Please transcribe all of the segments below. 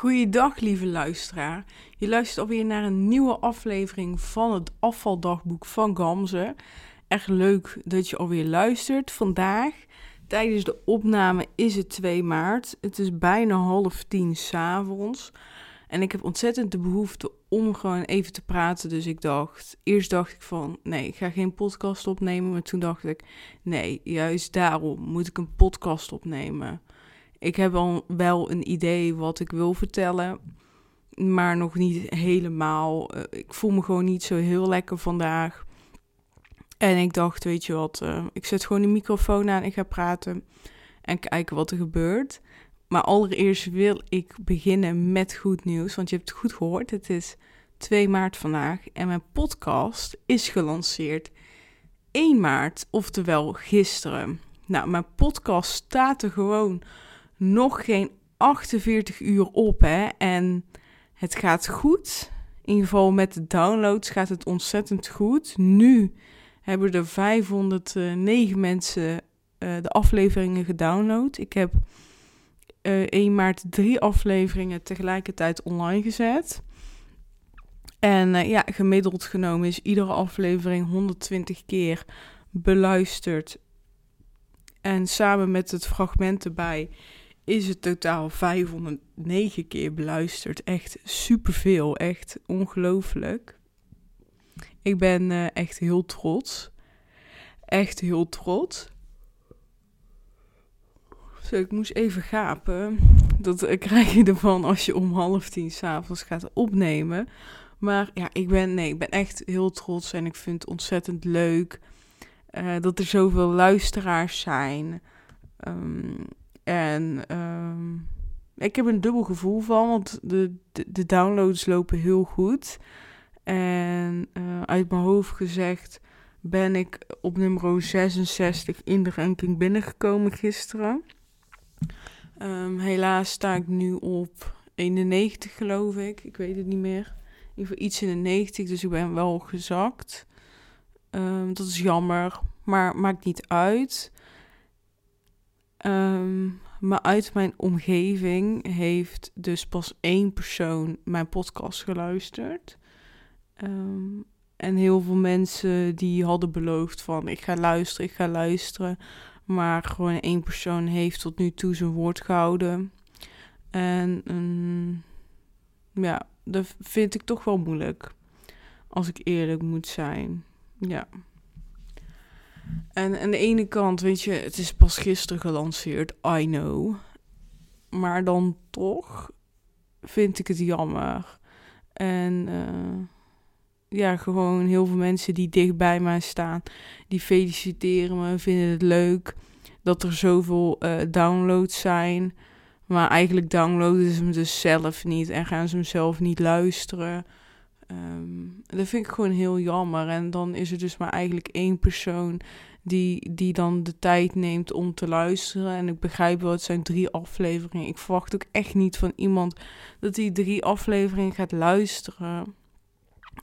Goeiedag, lieve luisteraar. Je luistert alweer naar een nieuwe aflevering van het afvaldagboek van Gamze. Echt leuk dat je alweer luistert. Vandaag, tijdens de opname, is het 2 maart. Het is bijna half tien s'avonds. En ik heb ontzettend de behoefte om gewoon even te praten. Dus ik dacht, eerst dacht ik van, nee, ik ga geen podcast opnemen. Maar toen dacht ik, nee, juist daarom moet ik een podcast opnemen. Ik heb al wel een idee wat ik wil vertellen, maar nog niet helemaal. Eh, ik voel me gewoon niet zo heel lekker vandaag. En ik dacht, weet je wat, uh, ik zet gewoon de microfoon aan, ik ga praten en kijken wat er gebeurt. Maar allereerst wil ik beginnen met goed nieuws, want je hebt het goed gehoord. Het is 2 maart vandaag en mijn podcast is gelanceerd 1 maart, oftewel gisteren. Nou, mijn podcast staat er gewoon nog geen 48 uur op. Hè? En het gaat goed. In ieder geval met de downloads gaat het ontzettend goed. Nu hebben er 509 mensen uh, de afleveringen gedownload. Ik heb uh, eh, 1 maart drie afleveringen tegelijkertijd online gezet. En uh, ja, gemiddeld genomen is iedere aflevering 120 keer beluisterd. En samen met het fragment erbij is het totaal 509 keer beluisterd. Echt superveel, echt ongelooflijk. Ik ben uh, echt heel trots. Echt heel trots. Zo, ik moest even gapen. Dat uh, krijg je ervan als je om half tien s'avonds gaat opnemen. Maar ja, ik ben, nee, ik ben echt heel trots en ik vind het ontzettend leuk uh, dat er zoveel luisteraars zijn. Um, en um, ik heb een dubbel gevoel van, want de, de, downloads lopen heel goed. En uh, uit mijn hoofd gezegd ben ik op nummer 66 in de ranking binnengekomen gisteren. Um, helaas sta ik nu op 91 geloof ik. Ik weet het niet meer. In ieder geval iets in de 90, dus ik ben wel gezakt. Um, dat is jammer, maar maakt niet uit. Um, maar uit mijn omgeving heeft dus pas één persoon mijn podcast geluisterd. Um, en heel veel mensen die hadden beloofd van ik ga luisteren, ik ga luisteren. Maar gewoon één persoon heeft tot nu toe zijn woord gehouden. En um, ja, dat vind ik toch wel moeilijk. Als ik eerlijk moet zijn. Ja. En aan de ene kant, weet je, het is pas gisteren gelanceerd, I know. Maar dan toch vind ik het jammer. En uh, ja, gewoon heel veel mensen die dicht bij mij staan, die feliciteren me, vinden het leuk dat er zoveel uh, downloads zijn. Maar eigenlijk downloaden ze hem dus zelf niet en gaan ze hem zelf niet luisteren. Um, dat vind ik gewoon heel jammer. En dan is er dus maar eigenlijk één persoon die, die dan de tijd neemt om te luisteren. En ik begrijp wel, het zijn drie afleveringen. Ik verwacht ook echt niet van iemand dat hij drie afleveringen gaat luisteren.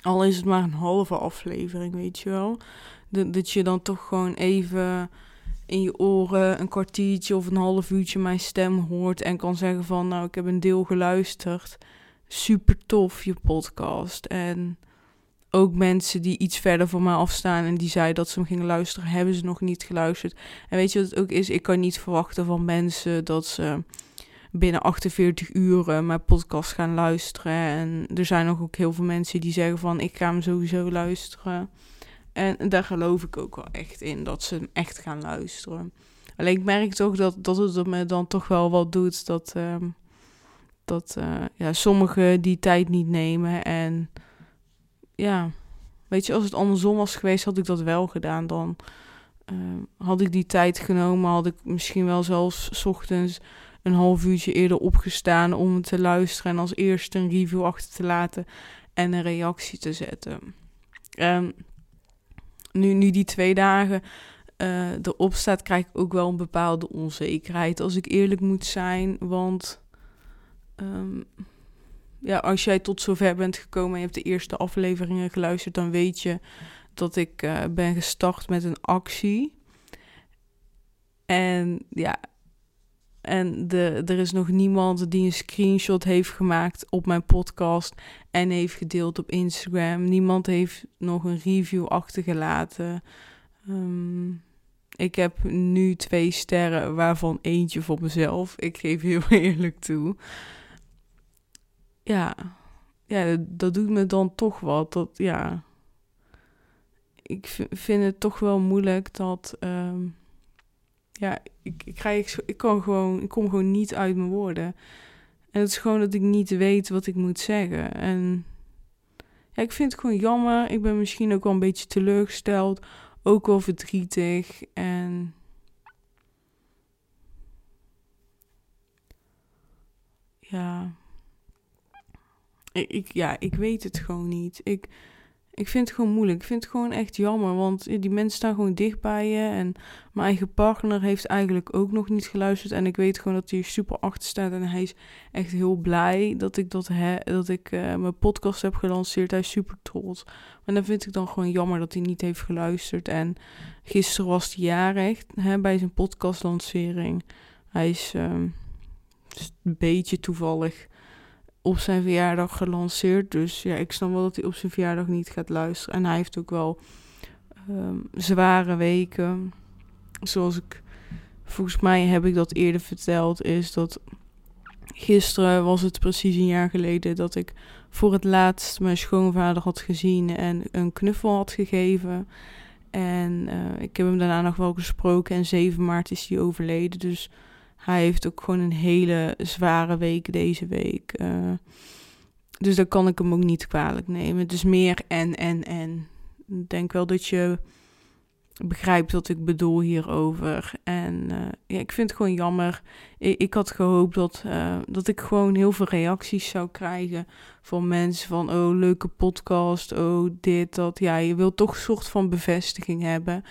Al is het maar een halve aflevering, weet je wel. Dat, dat je dan toch gewoon even in je oren een kwartiertje of een half uurtje mijn stem hoort en kan zeggen van nou ik heb een deel geluisterd. Super tof je podcast. En ook mensen die iets verder van mij afstaan en die zeiden dat ze hem gingen luisteren, hebben ze nog niet geluisterd. En weet je wat het ook is? Ik kan niet verwachten van mensen dat ze binnen 48 uur mijn podcast gaan luisteren. En er zijn nog ook heel veel mensen die zeggen van ik ga hem sowieso luisteren. En daar geloof ik ook wel echt in, dat ze hem echt gaan luisteren. Alleen ik merk toch dat, dat het me dan toch wel wat doet. Dat, uh, dat uh, ja, sommigen die tijd niet nemen. En ja, weet je, als het andersom was geweest, had ik dat wel gedaan. Dan uh, had ik die tijd genomen, had ik misschien wel zelfs ochtends een half uurtje eerder opgestaan om te luisteren. En als eerste een review achter te laten en een reactie te zetten. Um, nu, nu die twee dagen uh, erop staat, krijg ik ook wel een bepaalde onzekerheid. Als ik eerlijk moet zijn. Want um, ja, als jij tot zover bent gekomen en je hebt de eerste afleveringen geluisterd, dan weet je dat ik uh, ben gestart met een actie. En ja, en de, er is nog niemand die een screenshot heeft gemaakt op mijn podcast en heeft gedeeld op Instagram. Niemand heeft nog een review achtergelaten. Um, ik heb nu twee sterren, waarvan eentje voor mezelf. Ik geef heel eerlijk toe. Ja, ja dat doet me dan toch wat. Dat, ja. Ik vind het toch wel moeilijk dat. Um, ja, ik, ik, ik, ik, kan gewoon, ik kom gewoon niet uit mijn woorden. En het is gewoon dat ik niet weet wat ik moet zeggen. En ja, ik vind het gewoon jammer. Ik ben misschien ook wel een beetje teleurgesteld. Ook wel verdrietig. En ja. Ik, ja, ik weet het gewoon niet. Ik, ik vind het gewoon moeilijk. Ik vind het gewoon echt jammer. Want die mensen staan gewoon dicht bij je. En mijn eigen partner heeft eigenlijk ook nog niet geluisterd. En ik weet gewoon dat hij super achter staat. En hij is echt heel blij dat ik, dat he, dat ik uh, mijn podcast heb gelanceerd. Hij is super trots. Maar dan vind ik dan gewoon jammer dat hij niet heeft geluisterd. En gisteren was hij jarig hè, bij zijn podcastlancering. Hij is um, een beetje toevallig op zijn verjaardag gelanceerd. Dus ja, ik snap wel dat hij op zijn verjaardag niet gaat luisteren. En hij heeft ook wel um, zware weken. Zoals ik, volgens mij heb ik dat eerder verteld, is dat gisteren was het precies een jaar geleden dat ik voor het laatst mijn schoonvader had gezien en een knuffel had gegeven. En uh, ik heb hem daarna nog wel gesproken en 7 maart is hij overleden. Dus hij heeft ook gewoon een hele zware week deze week. Uh, dus dat kan ik hem ook niet kwalijk nemen. Dus meer en, en, en. Ik denk wel dat je begrijpt wat ik bedoel hierover. En uh, ja, ik vind het gewoon jammer. Ik, ik had gehoopt dat, uh, dat ik gewoon heel veel reacties zou krijgen van mensen van oh leuke podcast, oh dit dat. Ja, je wilt toch een soort van bevestiging hebben.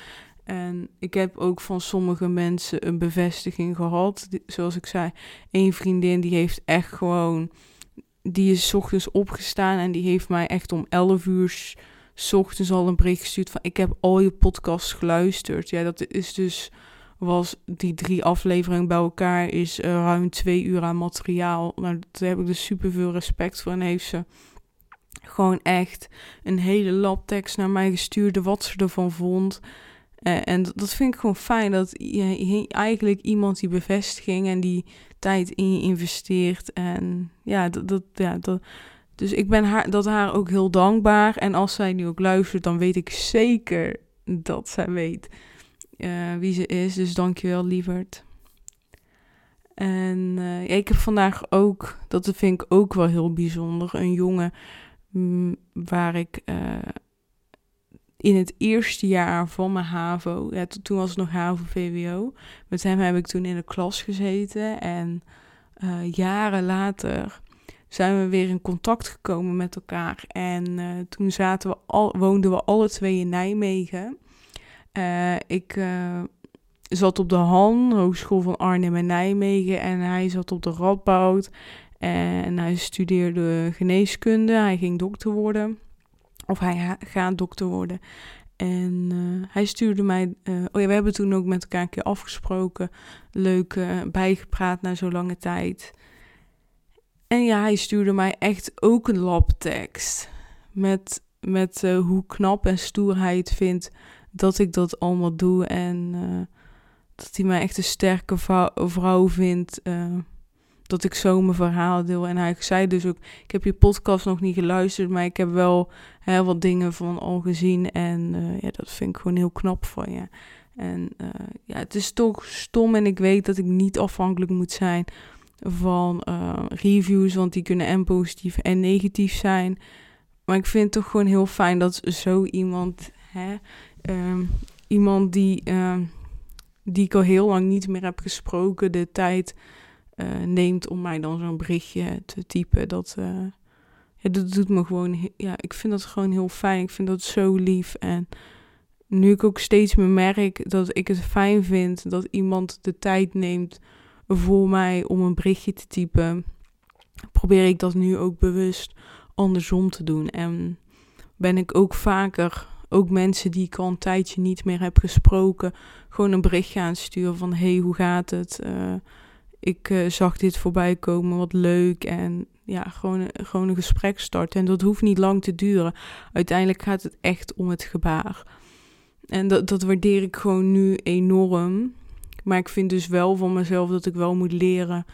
En ik heb ook van sommige mensen een bevestiging gehad. Zoals ik zei, één vriendin die heeft echt gewoon... Die is ochtends opgestaan en die heeft mij echt om 11 uur s ochtends al een bericht gestuurd van... Ik heb al je podcasts geluisterd. Ja, dat is dus... Was die drie afleveringen bij elkaar is uh, ruim twee uur aan materiaal. Nou, daar heb ik dus super veel respect voor. En heeft ze gewoon echt een hele lab tekst naar mij gestuurd. Wat ze ervan vond. Uh, en dat vind ik gewoon fijn dat je eigenlijk iemand die bevestiging en die tijd in je investeert. En ja, dat, dat, ja, dat, dus ik ben haar, dat haar ook heel dankbaar. En als zij nu ook luistert, dan weet ik zeker dat zij weet uh, wie ze is. Dus dankjewel, lieverd. En ja, ik heb vandaag ook, dat vind ik ook wel heel bijzonder, een jongen mm, waar ik in het eerste jaar van mijn HAVO, ja, toen was het nog HAVO-VWO, met hem heb ik toen in de klas gezeten. En uh, jaren later zijn we weer in contact gekomen met elkaar. En uh, toen zaten we al, woonden we alle twee in Nijmegen. Uh, ik zat op de Han, Hogeschool van Arnhem en Nijmegen. En hij zat op de Radboud. En hij studeerde geneeskunde. Hij ging dokter worden. Of hij gaat dokter worden. En uh, hij stuurde mij. Uh, oh ja, we hebben toen ook met elkaar een keer afgesproken. Leuk uh, bijgepraat na zo'n lange tijd. En ja, hij stuurde mij echt ook een labtekst. Met, met hoe knap en stoer hij het vindt dat ik dat allemaal doe. En dat hij mij echt een sterke vrouw, vrouw vindt dat ik zo mijn verhaal deel. En hij zei dus ook, ik heb je podcast nog niet geluisterd, maar ik heb wel hè, wat dingen van al gezien. En uh, ja, dat vind ik gewoon heel knap van je. En uh, ja, het is toch stom en ik weet dat ik niet afhankelijk moet zijn van uh, reviews, want die kunnen en positief en negatief zijn. Maar ik vind het toch gewoon heel fijn dat zo iemand, hè, um, iemand die, um, die ik al heel lang niet meer heb gesproken, de tijd uh, neemt om mij dan zo'n berichtje te typen. Dat, uh, ja, dat doet me gewoon, ja, ik vind dat gewoon heel fijn. Ik vind dat zo lief. En nu ik ook steeds meer merk dat ik het fijn vind dat iemand de tijd neemt voor mij om een berichtje te typen, probeer ik dat nu ook bewust andersom te doen. En ben ik ook vaker, ook mensen die ik al een tijdje niet meer heb gesproken, gewoon een berichtje aan sturen van hey, hoe gaat het? Uh, ik uh, zag dit voorbij komen, wat leuk. En ja, gewoon, gewoon een gesprek starten. En dat hoeft niet lang te duren. Uiteindelijk gaat het echt om het gebaar. En dat, dat waardeer ik gewoon nu enorm. Maar ik vind dus wel van mezelf dat ik wel moet leren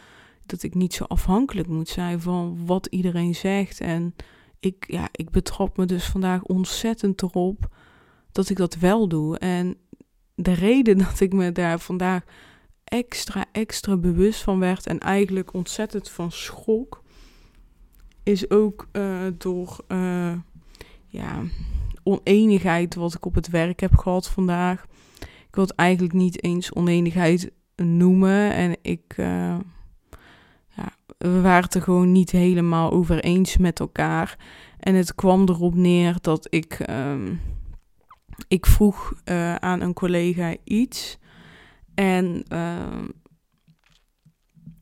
dat ik niet zo afhankelijk moet zijn van wat iedereen zegt. En ik, ja, ik betrap me dus vandaag ontzettend erop dat ik dat wel doe. En de reden dat ik me daar vandaag extra, extra bewust van werd en eigenlijk ontzettend van schok, is ook uh, door uh, ja, oneenigheid wat ik op het werk heb gehad vandaag. Ik wil het eigenlijk niet eens oneenigheid noemen en ik, uh, ja, we waren het er gewoon niet helemaal over eens met elkaar. En het kwam erop neer dat ik, um, ik vroeg aan een collega iets. En, uh,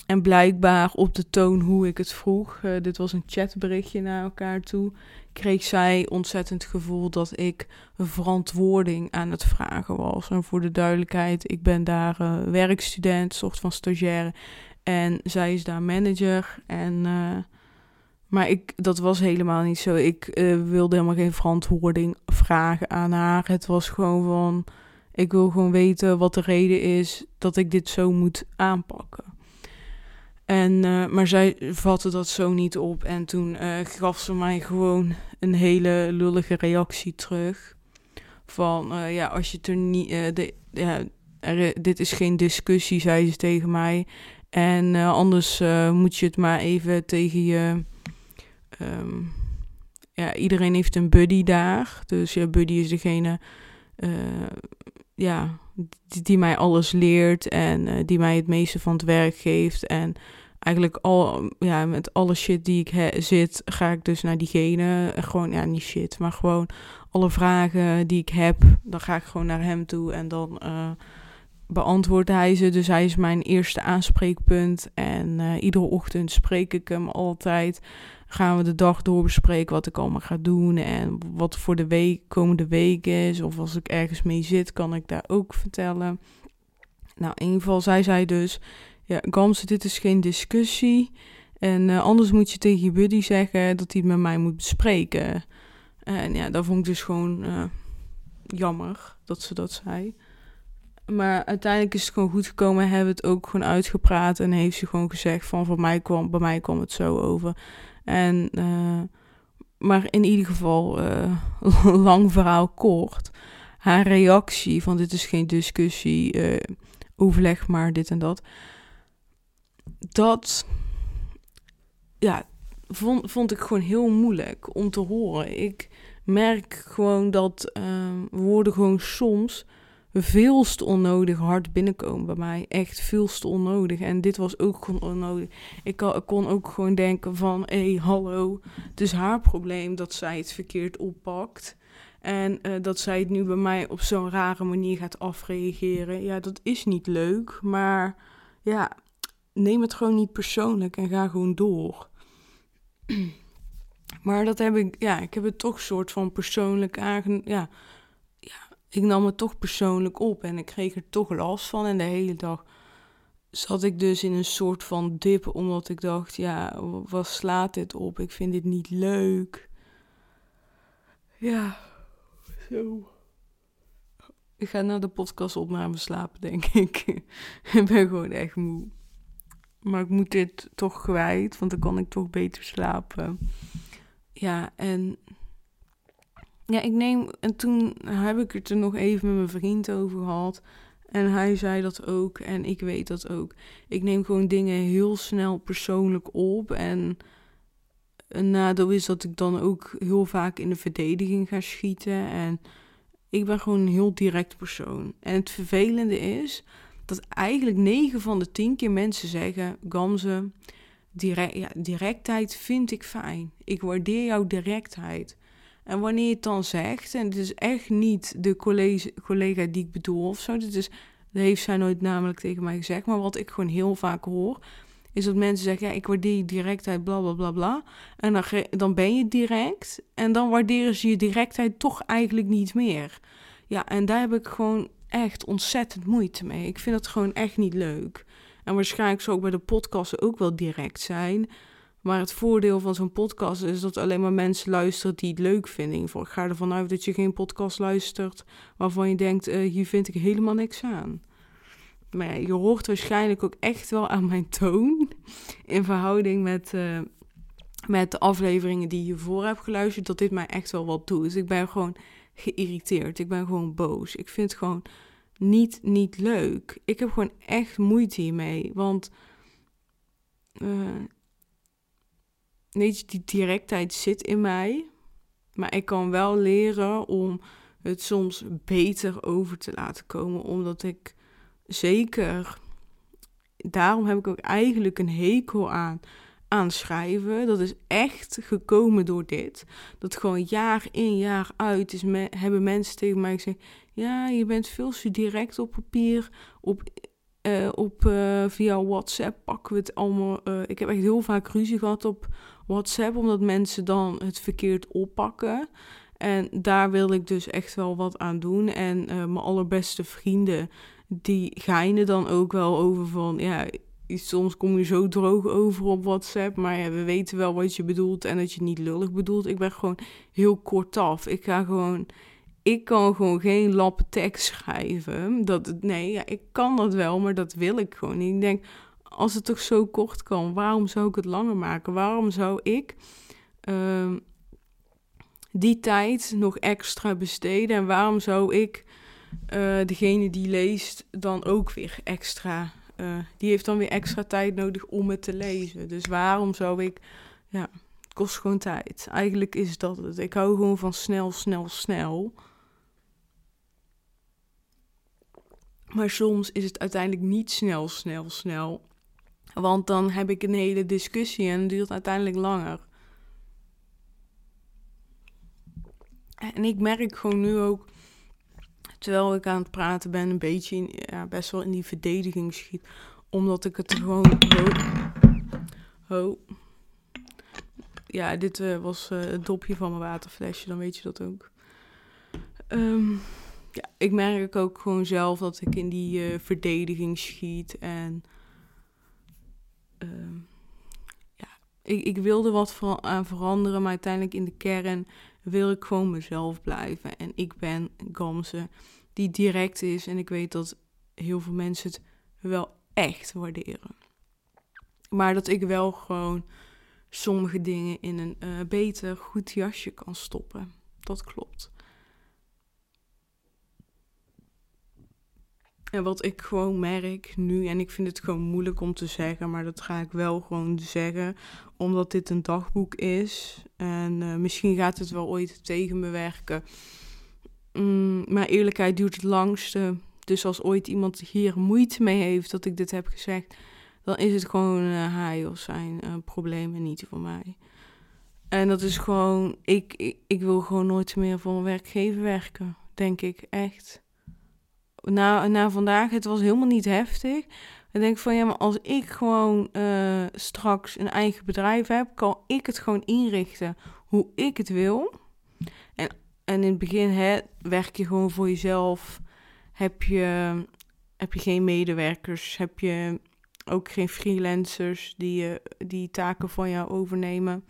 en blijkbaar op de toon hoe ik het vroeg, uh, dit was een chatberichtje naar elkaar toe, kreeg zij ontzettend gevoel dat ik verantwoording aan het vragen was. En voor de duidelijkheid, ik ben daar uh, werkstudent, soort van stagiaire. En zij is daar manager. En, uh, maar ik, dat was helemaal niet zo. Ik wilde helemaal geen verantwoording vragen aan haar. Het was gewoon van ik wil gewoon weten wat de reden is dat ik dit zo moet aanpakken. En, uh, maar zij vatte dat zo niet op. En toen uh, gaf ze mij gewoon een hele lullige reactie terug. Van uh, ja, als je het er niet. de, ja, dit is geen discussie, zei ze tegen mij. En anders moet je het maar even tegen je. Um, ja, iedereen heeft een buddy daar. Dus je buddy is degene ja, die, mij alles leert en uh, die mij het meeste van het werk geeft. En eigenlijk al, ja, met alle shit die ik zit, ga ik dus naar diegene. Gewoon, ja, niet shit, maar gewoon alle vragen die ik heb, dan ga ik gewoon naar hem toe en dan uh, beantwoordt hij ze. Dus hij is mijn eerste aanspreekpunt en uh, iedere ochtend spreek ik hem altijd gaan we de dag doorbespreken wat ik allemaal ga doen en wat voor de week, komende week is. Of als ik ergens mee zit, kan ik daar ook vertellen. Nou, in ieder geval, zij zei dus, ja, Gams, dit is geen discussie. En uh, anders moet je tegen je buddy zeggen dat hij het met mij moet bespreken. En ja, dat vond ik dus gewoon uh, jammer dat ze dat zei. Maar uiteindelijk is het gewoon goed gekomen. Hebben we het ook gewoon uitgepraat. En heeft ze gewoon gezegd van, voor mij kwam, bij mij kwam het zo over. En, uh, maar in ieder geval, uh, lang verhaal kort. Haar reactie van dit is geen discussie, uh, overleg maar dit en dat. dat ja, vond, vond ik gewoon heel moeilijk om te horen. Ik merk gewoon dat woorden gewoon soms veelst onnodig hard binnenkomen bij mij. Echt veelst onnodig. En dit was ook gewoon onnodig. Ik, kon, ook gewoon denken van... hé, hey, hallo, het is haar probleem dat zij het verkeerd oppakt. En uh, dat zij het nu bij mij op zo'n rare manier gaat afreageren. Ja, dat is niet leuk. Maar ja, neem het gewoon niet persoonlijk en ga gewoon door. maar dat heb ik, ja, ik heb het toch soort van persoonlijk aange... Ja, ik nam het toch persoonlijk op en ik kreeg er toch last van. En de hele dag zat ik dus in een soort van dip, omdat ik dacht, ja, wat slaat dit op? Ik vind dit niet leuk. Ja, zo. Ik ga naar de podcast opname slapen, denk ik. ik ben gewoon echt moe. Maar ik moet dit toch kwijt, want dan kan ik toch beter slapen. Ja, en ja, ik neem. En toen heb ik het er nog even met mijn vriend over gehad. En hij zei dat ook. En ik weet dat ook. Ik neem gewoon dingen heel snel persoonlijk op. En een nadeel is dat ik dan ook heel vaak in de verdediging ga schieten. En ik ben gewoon een heel direct persoon. En het vervelende is dat eigenlijk 9 van de 10 keer mensen zeggen: Gamze, direct, ja, directheid vind ik fijn. Ik waardeer jouw directheid. En wanneer je het dan zegt, en het is echt niet de collega, collega die ik bedoel of zo, is, dat heeft zij nooit namelijk tegen mij gezegd, maar wat ik gewoon heel vaak hoor, is dat mensen zeggen, ja, ik waardeer je directheid, bla bla bla bla. En dan, dan ben je direct, en dan waarderen ze je directheid toch eigenlijk niet meer. Ja, en daar heb ik gewoon echt ontzettend moeite mee. Ik vind het gewoon echt niet leuk. En waarschijnlijk zou ik bij de podcasten ook wel direct zijn. Maar het voordeel van zo'n podcast is dat alleen maar mensen luisteren die het leuk vinden. Ik ga ervan uit dat je geen podcast luistert waarvan je denkt, uh, hier vind ik helemaal niks aan. Maar je hoort waarschijnlijk ook echt wel aan mijn toon in verhouding met, uh, met de afleveringen die je voor hebt geluisterd, dat dit mij echt wel wat doet. Dus ik ben gewoon geïrriteerd. Ik ben gewoon boos. Ik vind het gewoon niet, niet leuk. Ik heb gewoon echt moeite hiermee. Want uh, je, die directheid zit in mij. Maar ik kan wel leren om het soms beter over te laten komen. Omdat ik zeker. Daarom heb ik ook eigenlijk een hekel aan aanschrijven. Dat is echt gekomen door dit. Dat gewoon jaar in jaar uit is me, hebben mensen tegen mij gezegd: ja, je bent veel te direct op papier, op, uh, op uh, via WhatsApp pakken we het allemaal. Uh, ik heb echt heel vaak ruzie gehad op WhatsApp, omdat mensen dan het verkeerd oppakken. En daar wil ik dus echt wel wat aan doen. En mijn allerbeste vrienden, die geinen dan ook wel over van, ja, soms kom je zo droog over op WhatsApp, maar ja, we weten wel wat je bedoelt en dat je niet lullig bedoelt. Ik ben gewoon heel kortaf. Ik ga gewoon, ik kan gewoon geen lappe tekst schrijven. Dat, nee, ja, ik kan dat wel, maar dat wil ik gewoon niet. Ik denk, als het toch zo kort kan, waarom zou ik het langer maken? Waarom zou ik uh, die tijd nog extra besteden? En waarom zou ik uh, degene die leest dan ook weer extra uh, die heeft dan weer extra tijd nodig om het te lezen. Dus waarom zou ik. Ja, het kost gewoon tijd. Eigenlijk is dat het. Ik hou gewoon van snel, snel, snel. Maar soms is het uiteindelijk niet snel, snel, snel. Want dan heb ik een hele discussie en het duurt uiteindelijk langer. En ik merk gewoon nu ook terwijl ik aan het praten ben, een beetje ja, best wel in die verdediging schiet. Omdat ik het gewoon. Ho. Ja, dit uh, was uh, het dopje van mijn waterflesje, dan weet je dat ook. Um, ja, ik merk ook gewoon zelf dat ik in die uh, verdediging schiet. En ja, ik, ik wilde wat aan veranderen, maar uiteindelijk in de kern wil ik gewoon mezelf blijven. En ik ben Gamze die direct is. En ik weet dat heel veel mensen het wel echt waarderen. Maar dat ik wel gewoon sommige dingen in een uh, beter, goed jasje kan stoppen. Dat klopt. En wat ik gewoon merk nu, en ik vind het gewoon moeilijk om te zeggen, maar dat ga ik wel gewoon zeggen, omdat dit een dagboek is. En uh, misschien gaat het wel ooit tegen me werken. Mm, maar eerlijkheid duurt het langste. Dus als ooit iemand hier moeite mee heeft dat ik dit heb gezegd, dan is het gewoon uh, hij of zijn uh, probleem en niet voor mij. En dat is gewoon, ik, ik, ik wil gewoon nooit meer voor een werkgever werken, denk ik, echt na, na vandaag, het was helemaal niet heftig. Dan denk ik van ja, maar als ik gewoon uh, straks een eigen bedrijf heb, kan ik het gewoon inrichten hoe ik het wil. En, en in het begin hè, werk je gewoon voor jezelf. Heb je, heb je geen medewerkers, heb je ook geen freelancers die, die taken van jou overnemen.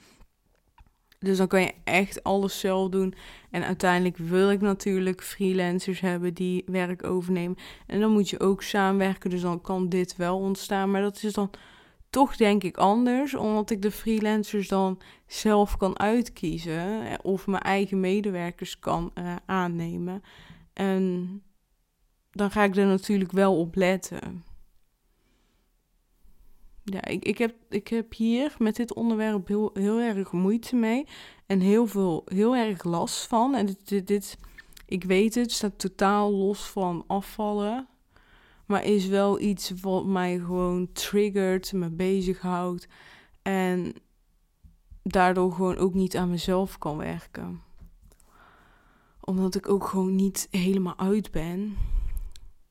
Dus dan kan je echt alles zelf doen. En uiteindelijk wil ik natuurlijk freelancers hebben die werk overnemen. En dan moet je ook samenwerken. Dus dan kan dit wel ontstaan. Maar dat is dan toch denk ik anders. Omdat ik de freelancers dan zelf kan uitkiezen. Of mijn eigen medewerkers kan uh, aannemen. En dan ga ik er natuurlijk wel op letten. Ja, ik, ik, heb, ik heb hier met dit onderwerp heel, heel erg moeite mee. En heel veel, heel erg last van. En dit, dit, ik weet het, staat totaal los van afvallen. Maar is wel iets wat mij gewoon triggert, me bezighoudt. En daardoor gewoon ook niet aan mezelf kan werken. Omdat ik ook gewoon niet helemaal uit ben.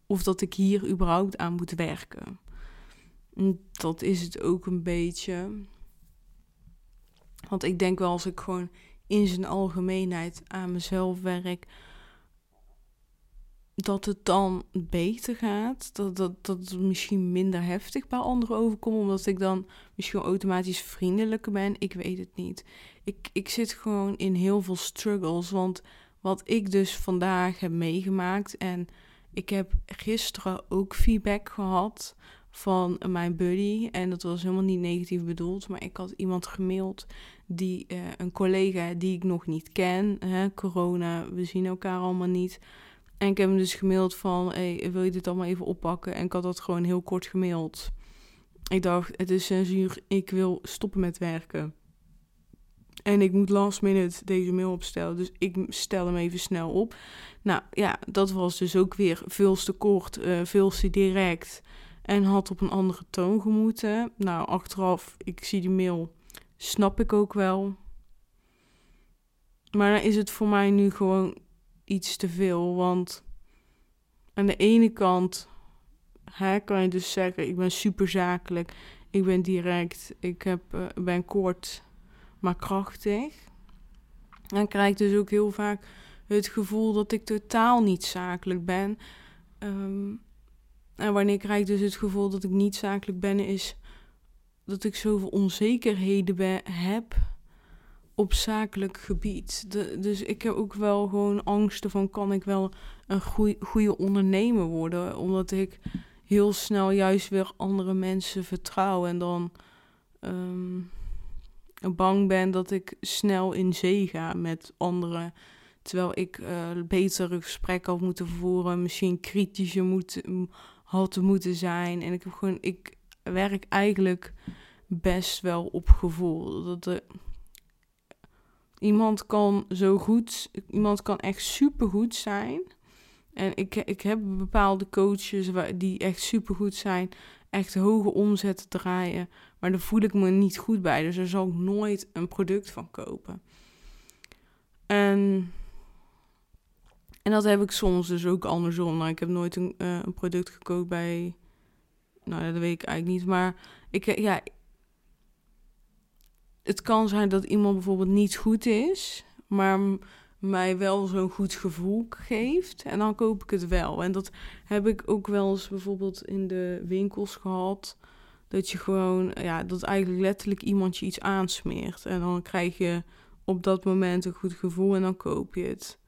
Of dat ik hier überhaupt aan moet werken. Dat is het ook een beetje. Want ik denk wel als ik gewoon in zijn algemeenheid aan mezelf werk, dat het dan beter gaat. Dat, dat, dat het misschien minder heftig bij anderen overkomt, omdat ik dan misschien automatisch vriendelijker ben. Ik weet het niet. Ik, ik zit gewoon in heel veel struggles, want wat ik dus vandaag heb meegemaakt en ik heb gisteren ook feedback gehad van mijn buddy. En dat was helemaal niet negatief bedoeld. Maar ik had iemand gemaild, die, uh, een collega die ik nog niet ken. Hè, corona, we zien elkaar allemaal niet. En ik heb hem dus gemaild van, hey, wil je dit allemaal even oppakken? En ik had dat gewoon heel kort gemaild. Ik dacht, het is censuur, ik wil stoppen met werken. En ik moet last minute deze mail opstellen. Dus ik stel hem even snel op. Nou ja, dat was dus ook weer veel te kort, uh, veel te direct. En had op een andere toon gemoeten. Nou, achteraf, ik zie die mail, snap ik ook wel. Maar dan is het voor mij nu gewoon iets te veel. Want aan de ene kant hè, kan je dus zeggen: ik ben super zakelijk, ik ben direct, ik heb, uh, ben kort, maar krachtig. En krijg ik dus ook heel vaak het gevoel dat ik totaal niet zakelijk ben. Um, en wanneer krijg ik dus het gevoel dat ik niet zakelijk ben, is dat ik zoveel onzekerheden heb op zakelijk gebied. dus ik heb ook wel gewoon angsten van kan ik wel een goede ondernemer worden, omdat ik heel snel juist weer andere mensen vertrouw en dan um, bang ben dat ik snel in zee ga met anderen. Terwijl ik uh, betere gesprekken had moeten voeren, misschien kritischer moet, had moeten zijn. En ik heb gewoon, ik werk eigenlijk best wel op gevoel. Dat de, iemand kan zo goed, iemand kan echt supergoed zijn. En ik, ik heb bepaalde coaches waar, die echt supergoed zijn, echt hoge omzetten draaien. Maar daar voel ik me niet goed bij. Dus daar zal ik nooit een product van kopen. En en dat heb ik soms dus ook andersom. Nou, ik heb nooit een, uh, een product gekoopt bij. Nou, dat weet ik eigenlijk niet. Maar ik, eh, ja. Het kan zijn dat iemand bijvoorbeeld niet goed is, maar mij wel zo'n goed gevoel geeft. En dan koop ik het wel. En dat heb ik ook wel eens bijvoorbeeld in de winkels gehad. Dat je gewoon, ja, dat eigenlijk letterlijk iemand je iets aansmeert. En dan krijg je op dat moment een goed gevoel en dan koop je het.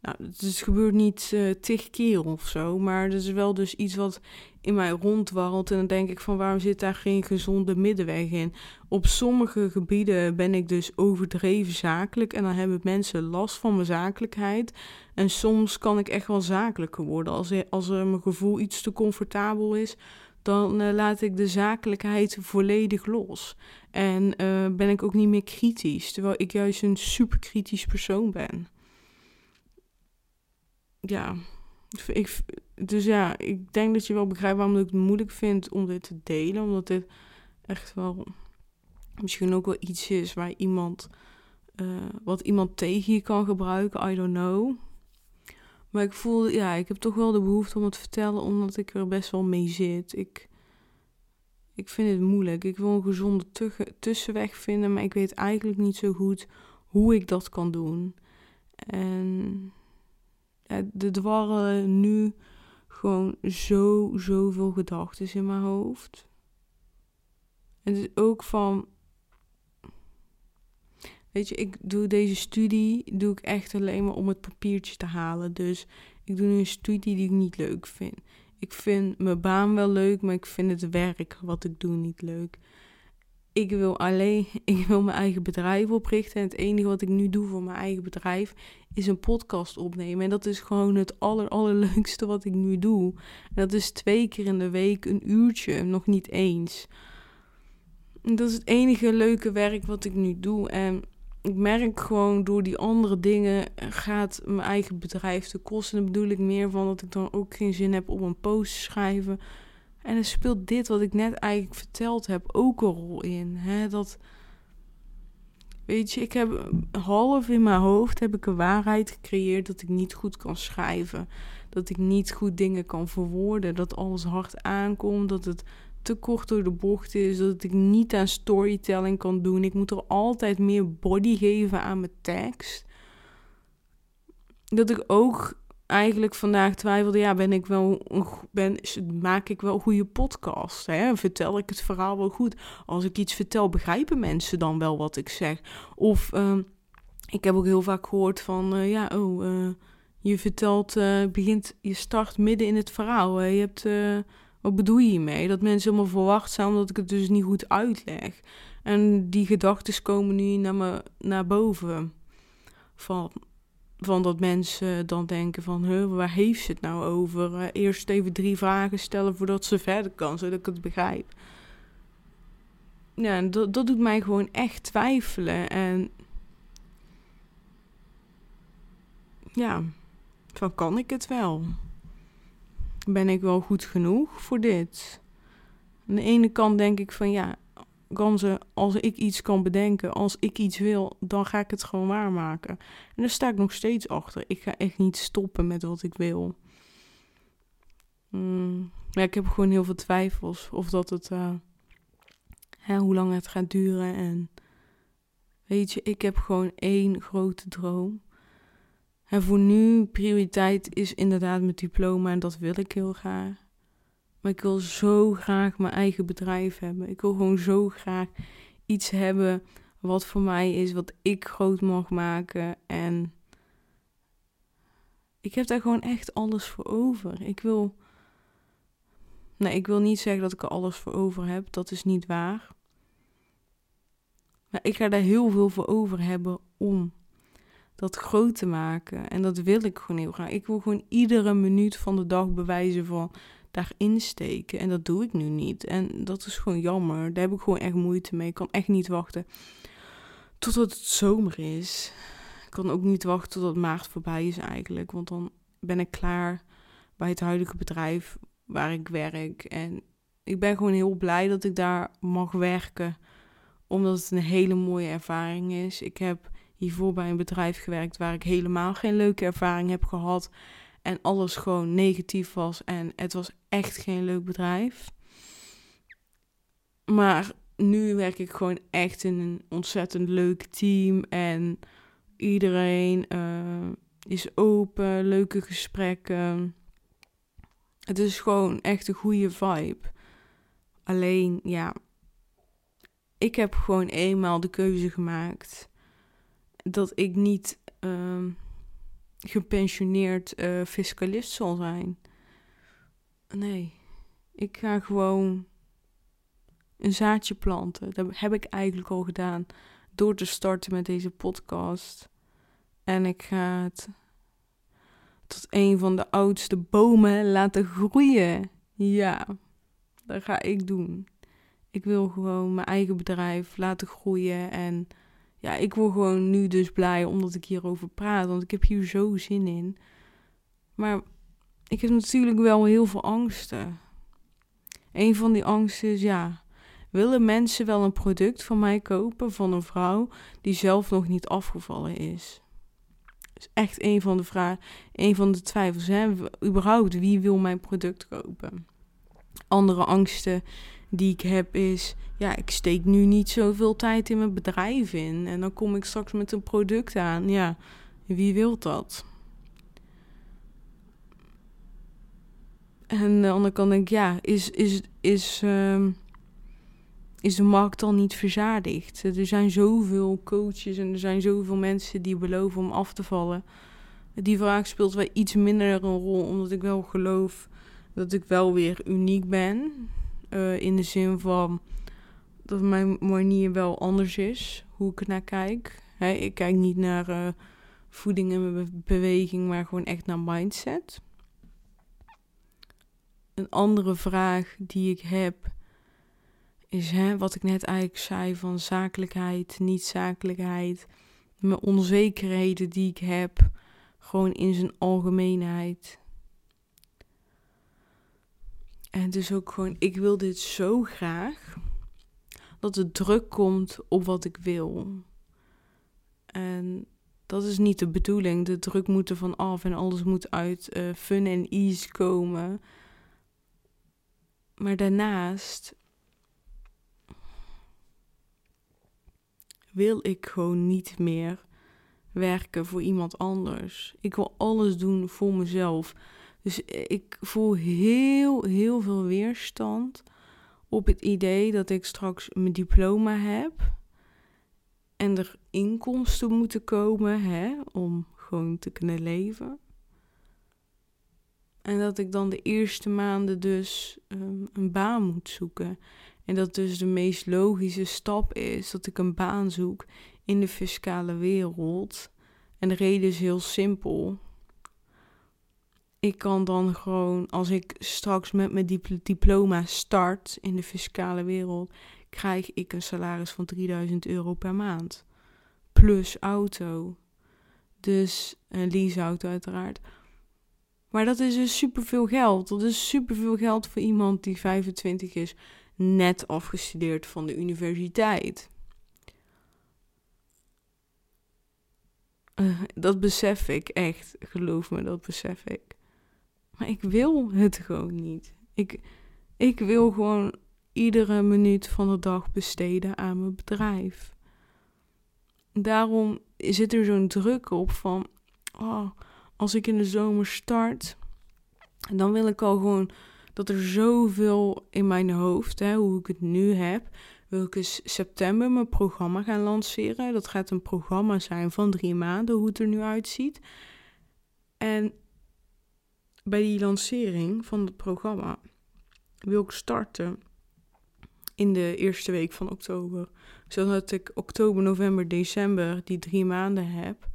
Nou, het gebeurt niet uh, tig keer of zo, maar dat is wel dus iets wat in mij rondwarrelt. En dan denk ik van waarom zit daar geen gezonde middenweg in? Op sommige gebieden ben ik dus overdreven zakelijk en dan hebben mensen last van mijn zakelijkheid. En soms kan ik echt wel zakelijker worden. Als, als mijn gevoel iets te comfortabel is, dan uh, laat ik de zakelijkheid volledig los. En uh, ben ik ook niet meer kritisch, terwijl ik juist een super kritisch persoon ben. Ja, ik, dus ja, ik denk dat je wel begrijpt waarom ik het moeilijk vind om dit te delen. Omdat dit echt wel misschien ook wel iets is waar iemand, uh, wat iemand tegen je kan gebruiken. I don't know. Maar ik voel, ja, ik heb toch wel de behoefte om het te vertellen, omdat ik er best wel mee zit. Ik, ik vind het moeilijk. Ik wil een gezonde tussenweg vinden, maar ik weet eigenlijk niet zo goed hoe ik dat kan doen. En er dwarrelen nu gewoon zo, zoveel gedachten in mijn hoofd. Het is ook van. Weet je, ik doe deze studie doe ik echt alleen maar om het papiertje te halen. Dus ik doe nu een studie die ik niet leuk vind. Ik vind mijn baan wel leuk, maar ik vind het werk wat ik doe niet leuk ik wil alleen, ik wil mijn eigen bedrijf oprichten. En het enige wat ik nu doe voor mijn eigen bedrijf is een podcast opnemen. En dat is gewoon het aller, allerleukste wat ik nu doe. En dat is twee keer in de week een uurtje, nog niet eens. En dat is het enige leuke werk wat ik nu doe. En ik merk gewoon door die andere dingen gaat mijn eigen bedrijf te kosten. En dan bedoel ik meer van dat ik dan ook geen zin heb om een post te schrijven en er speelt dit wat ik net eigenlijk verteld heb ook een rol in. Hè? Dat, weet je, ik heb half in mijn hoofd heb ik een waarheid gecreëerd dat ik niet goed kan schrijven. Dat ik niet goed dingen kan verwoorden. Dat alles hard aankomt. Dat het te kort door de bocht is. Dat ik niet aan storytelling kan doen. Ik moet er altijd meer body geven aan mijn tekst. Dat ik ook eigenlijk vandaag twijfelde, ja, ben ik wel, ben, maak ik wel goede podcast? Hè? Vertel ik het verhaal wel goed? Als ik iets vertel, begrijpen mensen dan wel wat ik zeg? Of uh, ik heb ook heel vaak gehoord van, uh, ja, oh, uh, je vertelt, uh, begint, je start midden in het verhaal. Je hebt, wat bedoel je hiermee? Dat mensen helemaal verwacht zijn omdat ik het dus niet goed uitleg. En die gedachten komen nu naar, me, naar boven. Van, van dat mensen dan denken van, waar heeft ze het nou over? Uh, eerst even drie vragen stellen voordat ze verder kan, zodat ik het begrijp. Ja, dat, dat doet mij gewoon echt twijfelen. En ja, van kan ik het wel? Ben ik wel goed genoeg voor dit? Aan de ene kant denk ik van ja, ze als ik iets kan bedenken, als ik iets wil, dan ga ik het gewoon waarmaken. En daar sta ik nog steeds achter. Ik ga echt niet stoppen met wat ik wil. Mm, ja, ik heb gewoon heel veel twijfels of dat het, uh, hè, hoe lang het gaat duren. En weet je, ik heb gewoon één grote droom. En voor nu, prioriteit is inderdaad mijn diploma en dat wil ik heel graag. Maar ik wil zo graag mijn eigen bedrijf hebben. Ik wil gewoon zo graag iets hebben wat voor mij is, wat ik groot mag maken. En ik heb daar gewoon echt alles voor over. Ik wil. Nee, ik wil niet zeggen dat ik er alles voor over heb. Dat is niet waar. Maar ik ga daar heel veel voor over hebben om dat groot te maken. En dat wil ik gewoon heel graag. Ik wil gewoon iedere minuut van de dag bewijzen van daarin steken. En dat doe ik nu niet. En dat is gewoon jammer. Daar heb ik gewoon echt moeite mee. Ik kan echt niet wachten totdat het zomer is. Ik kan ook niet wachten totdat maart voorbij is eigenlijk. Want dan ben ik klaar bij het huidige bedrijf waar ik werk. En ik ben gewoon heel blij dat ik daar mag werken. Omdat het een hele mooie ervaring is. Ik heb hiervoor bij een bedrijf gewerkt waar ik helemaal geen leuke ervaring heb gehad en alles gewoon negatief was en het was echt geen leuk bedrijf. Maar nu werk ik gewoon echt in een ontzettend leuk team en iedereen uh, is open, leuke gesprekken. Het is gewoon echt een goede vibe. Alleen, ja, ik heb gewoon eenmaal de keuze gemaakt dat ik niet. Uh, gepensioneerd uh, fiscalist zal zijn. Nee, ik ga gewoon een zaadje planten. Dat heb ik eigenlijk al gedaan door te starten met deze podcast. En ik ga het tot een van de oudste bomen laten groeien. Ja, dat ga ik doen. Ik wil gewoon mijn eigen bedrijf laten groeien. En ja, ik word gewoon nu dus blij omdat ik hierover praat. Want ik heb hier zo zin in. Maar ik heb natuurlijk wel heel veel angsten. Een van die angsten is ja. Willen mensen wel een product van mij kopen van een vrouw die zelf nog niet afgevallen is? is echt een van de vragen, een van de twijfels. Hè? Überhaupt, wie wil mijn product kopen? Andere angsten die ik heb is, ja, ik steek nu niet zoveel tijd in mijn bedrijf in. En dan kom ik straks met een product aan. Ja, wie wil dat? En aan de andere kant denk ik, ja, is, is, is, uh, is de markt al niet verzadigd? Er zijn zoveel coaches en er zijn zoveel mensen die beloven om af te vallen. Die vraag speelt wel iets minder een rol, omdat ik wel geloof dat ik wel weer uniek ben. Uh, in de zin van dat mijn manier wel anders is, hoe ik naar kijk. ik kijk niet naar uh, voeding en beweging, maar gewoon echt naar mindset. Een andere vraag die ik heb is hè, wat ik net eigenlijk zei van zakelijkheid, niet-zakelijkheid, mijn onzekerheden die ik heb, gewoon in zijn algemeenheid. En het is ook gewoon, ik wil dit zo graag dat er druk komt op wat ik wil. En dat is niet de bedoeling. De druk moet er van af en alles moet uit uh, fun en ease komen. Maar daarnaast wil ik gewoon niet meer werken voor iemand anders. Ik wil alles doen voor mezelf. Dus ik voel heel, heel veel weerstand op het idee dat ik straks mijn diploma heb en er inkomsten moeten komen hè, om gewoon te kunnen leven. En dat ik dan de eerste maanden dus um, een baan moet zoeken. En dat dus de meest logische stap is dat ik een baan zoek in de fiscale wereld. En de reden is heel simpel. Ik kan dan gewoon, als ik straks met mijn diploma start in de fiscale wereld, krijg ik een salaris van 3000 euro per maand. Plus auto. Dus een leaseauto uiteraard. Maar dat is dus superveel geld. Dat is superveel geld voor iemand die 25 is net afgestudeerd van de universiteit. Uh, dat besef ik echt, geloof me, dat besef ik. Maar ik wil het gewoon niet. Ik, ik wil gewoon iedere minuut van de dag besteden aan mijn bedrijf. Daarom zit er zo'n druk op van, oh, als ik in de zomer start, dan wil ik al gewoon dat er zoveel in mijn hoofd, hè, hoe ik het nu heb, wil ik eens september mijn programma gaan lanceren. Dat gaat een programma zijn van drie maanden, hoe het er nu uitziet. En bij die lancering van het programma wil ik starten in de eerste week van oktober. Zodat ik oktober, november, december die drie maanden heb.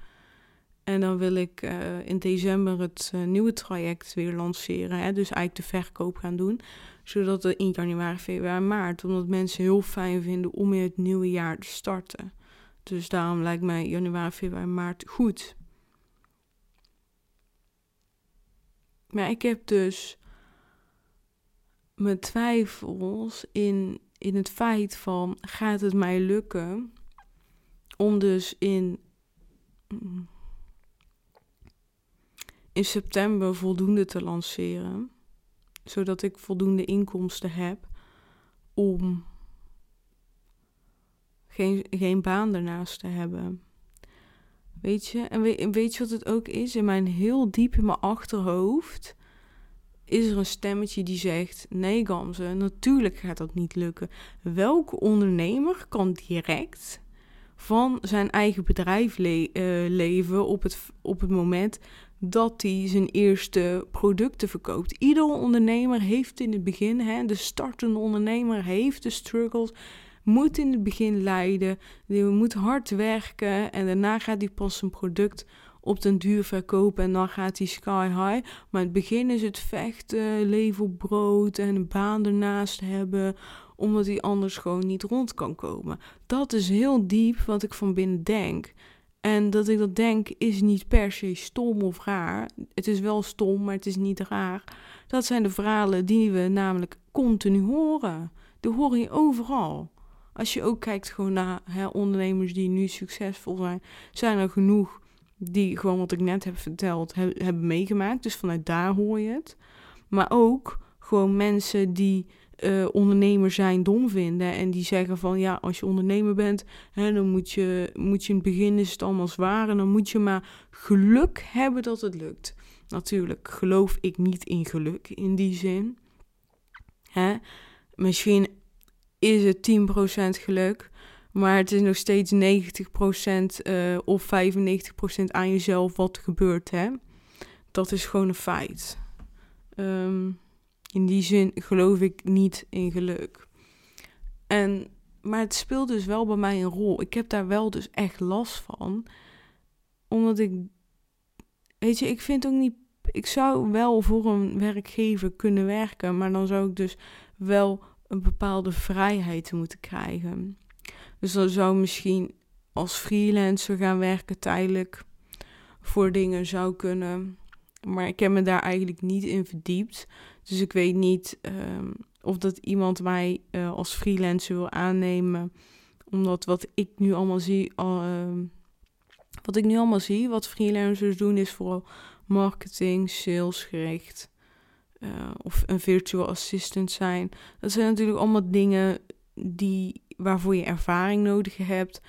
En dan wil ik uh, in december het uh, nieuwe traject weer lanceren. Hè? Dus eigenlijk de verkoop gaan doen. Zodat het in januari, februari, maart. Omdat mensen heel fijn vinden om in het nieuwe jaar te starten. Dus daarom lijkt mij januari, februari, maart goed. Maar ik heb dus mijn twijfels in, in het feit van gaat het mij lukken om dus in mm, in september voldoende te lanceren. Zodat ik voldoende inkomsten heb om geen, geen baan daarnaast te hebben. Weet je? En weet, je wat het ook is? In mijn heel diep in mijn achterhoofd is er een stemmetje die zegt: Nee, Gamze, natuurlijk gaat dat niet lukken. Welke ondernemer kan direct van zijn eigen bedrijf le uh, leven op het, op het moment dat hij zijn eerste producten verkoopt. Iedere ondernemer heeft in het begin, hè, de startende ondernemer heeft de struggles, moet in het begin lijden, die moet hard werken en daarna gaat hij pas zijn product op den duur verkopen en dan gaat hij sky high. Maar in het begin is het vechten, leven op brood en een baan ernaast hebben, omdat hij anders gewoon niet rond kan komen. Dat is heel diep wat ik van binnen denk. En dat ik dat denk is niet per se stom of raar. Het is wel stom, maar het is niet raar. Dat zijn de verhalen die we namelijk continu horen. Die hoor je overal. Als je ook kijkt gewoon naar hè, ondernemers die nu succesvol zijn, zijn er genoeg die gewoon wat ik net heb verteld hebben meegemaakt. Dus vanuit daar hoor je het. Maar ook gewoon mensen die uh, ondernemer zijn dom vinden. En die zeggen van ja, als je ondernemer bent, hè, dan moet je, moet je in het begin is het allemaal zwaar. En dan moet je maar geluk hebben dat het lukt. Natuurlijk geloof ik niet in geluk in die zin. Hè? Misschien is het 10% geluk. Maar het is nog steeds 90% uh, eh, of 95% aan jezelf wat er gebeurt. Hè? Dat is gewoon een feit. Um, in die zin geloof ik niet in geluk. En, maar het speelt dus wel bij mij een rol. Ik heb daar wel dus echt last van. Omdat ik. Weet je, ik vind ook niet. Ik zou wel voor een werkgever kunnen werken. Maar dan zou ik dus wel een bepaalde vrijheid moeten krijgen. Dus dan zou misschien als freelancer gaan werken tijdelijk voor dingen zou kunnen. Maar ik heb me daar eigenlijk niet in verdiept. Dus ik weet niet ehm, of dat iemand mij uh, als freelancer wil aannemen. Omdat wat ik nu allemaal zie, uh, wat ik nu allemaal zie, wat freelancers doen, is vooral marketing, salesgericht. Uh, of een virtual assistant zijn. Dat zijn natuurlijk allemaal dingen die, waarvoor je ervaring nodig hebt.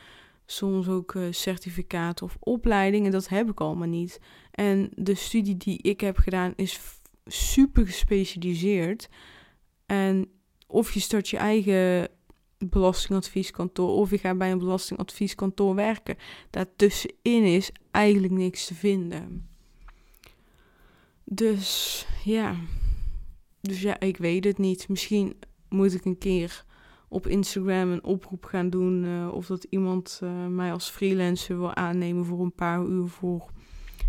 Soms ook uh, certificaten of opleidingen. Dat heb ik allemaal niet. En de studie die ik heb gedaan is super gespecialiseerd. En of je start je eigen belastingadvieskantoor of je gaat bij een belastingadvieskantoor werken. Daartussenin is eigenlijk niks te vinden. Dus ja. Dus ja, ik weet het niet. Misschien moet ik een keer op Instagram een oproep gaan doen. Uh, of dat iemand uh, mij als freelancer wil aannemen voor een paar uur voor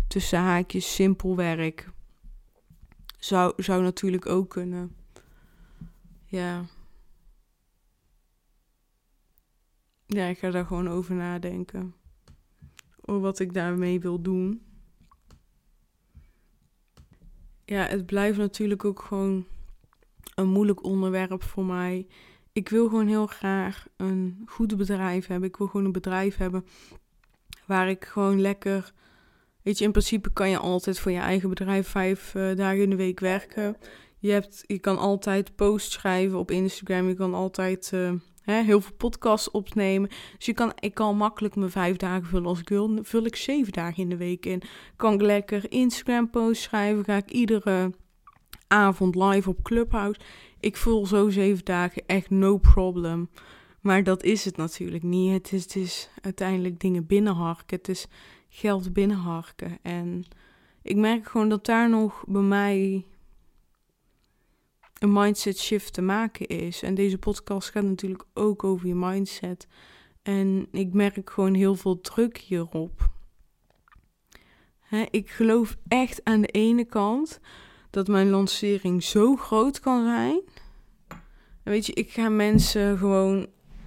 tussen haakjes simpel werk. Zou, zou natuurlijk ook kunnen. Ja. Ja, ik ga daar gewoon over nadenken. Over wat ik daarmee wil doen. Ja, het blijft natuurlijk ook gewoon een moeilijk onderwerp voor mij. Ik wil gewoon heel graag een goed bedrijf hebben. Ik wil gewoon een bedrijf hebben waar ik gewoon lekker Weet je, in principe kan je altijd voor je eigen bedrijf vijf uh, dagen in de week werken. Je, hebt, je kan altijd posts schrijven op Instagram. Je kan altijd uh, hè, heel veel podcasts opnemen. Dus kan, ik kan makkelijk mijn vijf dagen vullen als ik wil. Vul ik zeven dagen in de week in. Kan ik lekker Instagram posts schrijven. Ga ik iedere avond live op Clubhouse. Ik vul zo zeven dagen echt no problem. Maar dat is het natuurlijk niet. Het is, het is uiteindelijk dingen binnenharken. Het is geld binnenharken. En ik merk gewoon dat daar nog bij mij een mindset shift te maken is. En deze podcast gaat natuurlijk ook over je mindset. En ik merk gewoon heel veel druk hierop. ik geloof echt aan de ene kant dat mijn lancering zo groot kan zijn. En weet je, ik ga mensen gewoon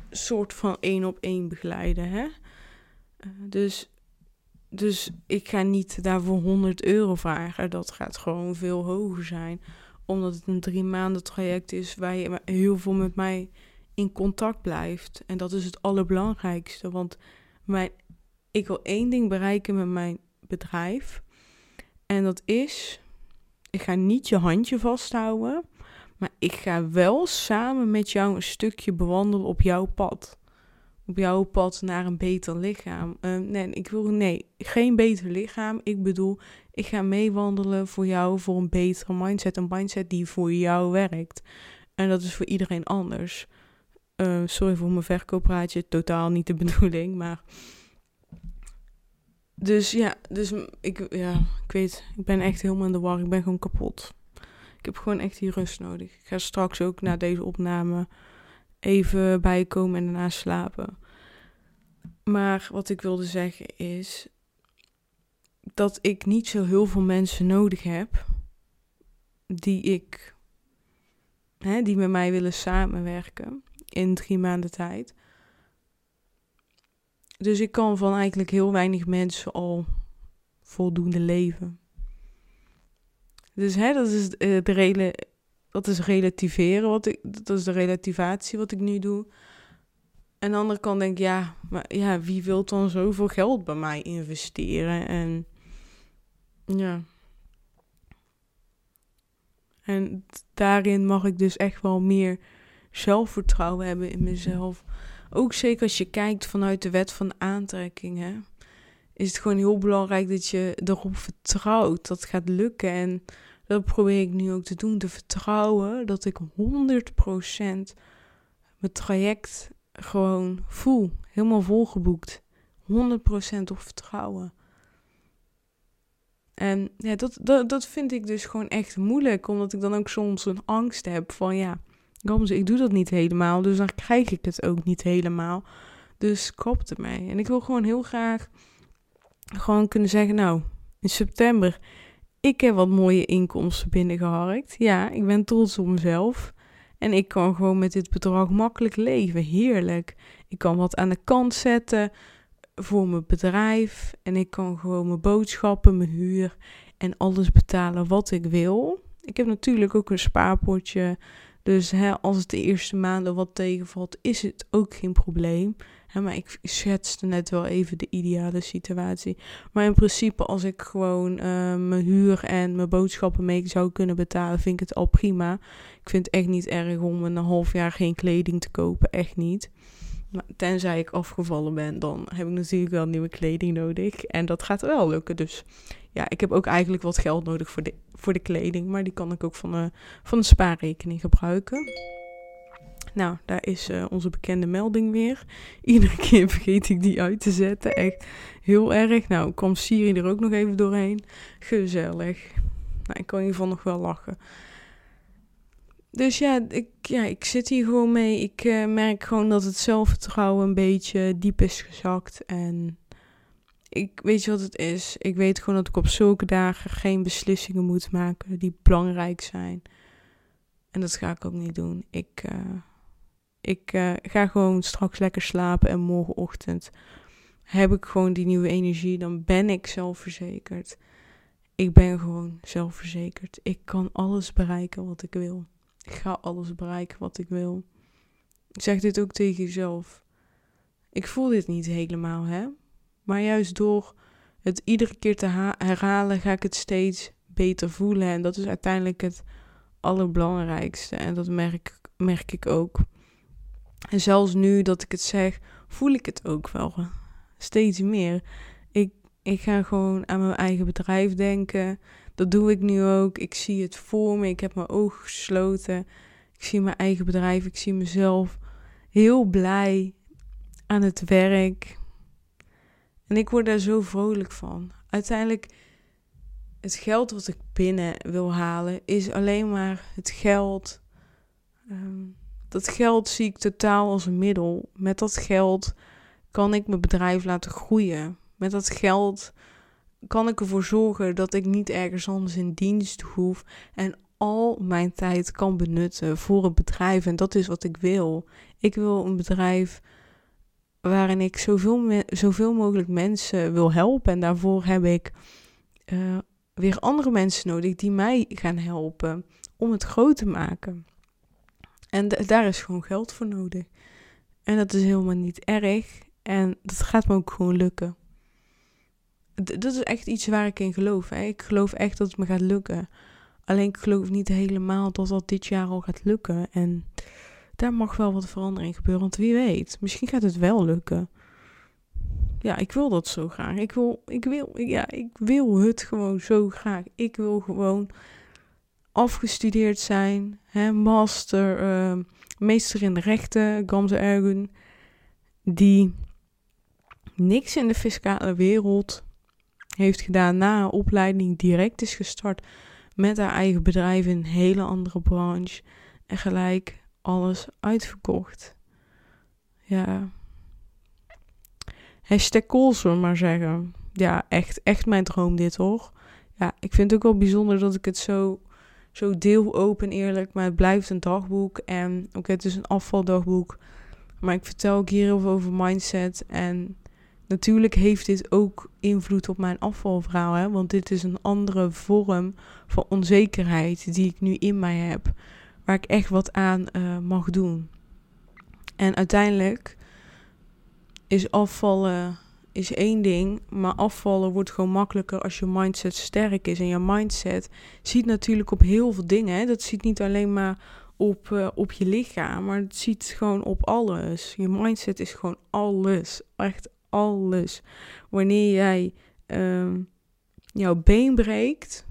soort van één op één begeleiden. Hè? Dus dus ik ga niet daarvoor 100 euro vragen. Dat gaat gewoon veel hoger zijn. Omdat het een drie maanden traject is waar je heel veel met mij in contact blijft. En dat is het allerbelangrijkste. Want mijn, ik wil één ding bereiken met mijn bedrijf. En dat is, ik ga niet je handje vasthouden. Maar ik ga wel samen met jou een stukje bewandelen op jouw pad op jouw pad naar een beter lichaam. Uh, nee, ik wil nee, geen beter lichaam. Ik bedoel, ik ga meewandelen voor jou voor een betere mindset. Een mindset die voor jou werkt. En dat is voor iedereen anders. Uh, sorry voor mijn verkooppraatje, totaal niet de bedoeling, maar... Dus ja, dus ik, ja, ik weet, ik ben echt helemaal in de war. Ik ben gewoon kapot. Ik heb gewoon echt die rust nodig. Ik ga straks ook na deze opname even bijkomen en daarna slapen. Maar wat ik wilde zeggen is dat ik niet zo heel veel mensen nodig heb die ik, hè, die met mij willen samenwerken in drie maanden tijd. Dus ik kan van eigenlijk heel weinig mensen al voldoende leven. Dus hè, dat is uh, de rela dat is relativeren wat ik, dat is de relativatie wat ik nu doe. Aan de andere kant denk ik, ja, maar ja, wie wil dan zoveel geld bij mij investeren? En ja. En daarin mag ik dus echt wel meer zelfvertrouwen hebben in mezelf. Ook zeker als je kijkt vanuit de wet van aantrekking, hè, is het gewoon heel belangrijk dat je erop vertrouwt dat het gaat lukken. En dat probeer ik nu ook te doen, te vertrouwen dat ik 100% mijn traject gewoon voel. Helemaal volgeboekt. 100% op vertrouwen. En ja, dat, dat, dat vind ik dus gewoon echt moeilijk. Omdat ik dan ook soms een angst heb van ja, ik doe dat niet helemaal. Dus dan krijg ik het ook niet helemaal. Dus kop ermee. En ik wil gewoon heel graag gewoon kunnen zeggen, nou, in september, ik heb wat mooie inkomsten binnengeharkt. Ja, ik ben trots op mezelf. En ik kan gewoon met dit bedrag makkelijk leven. Heerlijk. Ik kan wat aan de kant zetten voor mijn bedrijf. En ik kan gewoon mijn boodschappen, mijn huur en alles betalen wat ik wil. Ik heb natuurlijk ook een spaarpotje. Dus hè, als het de eerste maanden wat tegenvalt, is het ook geen probleem. Hè, maar ik schetste net wel even de ideale situatie. Maar in principe, als ik gewoon uh, mijn huur en mijn boodschappen mee zou kunnen betalen, vind ik het al prima. Ik vind het echt niet erg om een half jaar geen kleding te kopen. Echt niet. Tenzij ik afgevallen ben, dan heb ik natuurlijk wel nieuwe kleding nodig. En dat gaat wel lukken. Dus ja, ik heb ook eigenlijk wat geld nodig voor de, voor de kleding. Maar die kan ik ook van de, van de spaarrekening gebruiken. Nou, daar is uh, onze bekende melding weer. Iedere keer vergeet ik die uit te zetten. Echt heel erg. Nou, kwam Siri er ook nog even doorheen. Gezellig. Nou, ik kan geval nog wel lachen. Dus ja ik, ja, ik zit hier gewoon mee. Ik uh, merk gewoon dat het zelfvertrouwen een beetje diep is gezakt. En ik weet je wat het is. Ik weet gewoon dat ik op zulke dagen geen beslissingen moet maken die belangrijk zijn. En dat ga ik ook niet doen. Ik, uh, ik uh, ga gewoon straks lekker slapen en morgenochtend heb ik gewoon die nieuwe energie. Dan ben ik zelfverzekerd. Ik ben gewoon zelfverzekerd. Ik kan alles bereiken wat ik wil. Ik ga alles bereiken wat ik wil. Ik zeg dit ook tegen jezelf. Ik voel dit niet helemaal, hè? Maar juist door het iedere keer te herhalen, ga ik het steeds beter voelen. En dat is uiteindelijk het allerbelangrijkste. En dat merk, merk ik ook. En zelfs nu dat ik het zeg, voel ik het ook wel steeds meer. Ik, ik ga gewoon aan mijn eigen bedrijf denken. Dat doe ik nu ook. Ik zie het voor me. Ik heb mijn ogen gesloten. Ik zie mijn eigen bedrijf. Ik zie mezelf heel blij aan het werk. En ik word daar zo vrolijk van. Uiteindelijk, het geld wat ik binnen wil halen, is alleen maar het geld. Ehm, dat geld zie ik totaal als een middel. Met dat geld kan ik mijn bedrijf laten groeien. Met dat geld kan ik ervoor zorgen dat ik niet ergens anders in dienst hoef en al mijn tijd kan benutten voor het bedrijf. En dat is wat ik wil. Ik wil een bedrijf waarin ik zoveel, zoveel mogelijk mensen wil helpen. En daarvoor heb ik uh, weer andere mensen nodig die mij gaan helpen om het groot te maken. En daar is gewoon geld voor nodig. En dat is helemaal niet erg. En dat gaat me ook gewoon lukken dat is echt iets waar ik in geloof. Hè. Ik geloof echt dat het me gaat lukken. Alleen ik geloof niet helemaal dat dat dit jaar al gaat lukken. En daar mag wel wat verandering gebeuren. Want wie weet, misschien gaat het wel lukken. Ja, ik wil dat zo graag. Ik wil, ik wil, ja, ik wil het gewoon zo graag. Ik wil gewoon afgestudeerd zijn, hè, master, uh, meester in de rechten, Gamze Ergun, die niks in de fiscale wereld heeft gedaan na een opleiding, direct is gestart met haar eigen bedrijf in een hele andere branche en gelijk alles uitverkocht. Ja. Hashtag zullen we maar zeggen. Ja, echt, echt mijn droom dit hoor. Ja, ik vind het ook wel bijzonder dat ik het zo, zo deel open eerlijk. Maar het blijft een dagboek. En oké, het is een afvaldagboek. Maar ik vertel ook hier heel veel over mindset. En natuurlijk heeft dit ook invloed op mijn afvalverhaal. Hè? Want dit is een andere vorm van onzekerheid die ik nu in mij heb. Waar ik echt wat aan uh, mag doen. En uiteindelijk is afvallen is één ding, maar afvallen wordt gewoon makkelijker als je mindset sterk is. En je mindset ziet natuurlijk op heel veel dingen. Hè? Dat ziet niet alleen maar op, uh, op je lichaam, maar het ziet gewoon op alles. Je mindset is gewoon alles. Echt alles. Wanneer jij uh, jouw been breekt,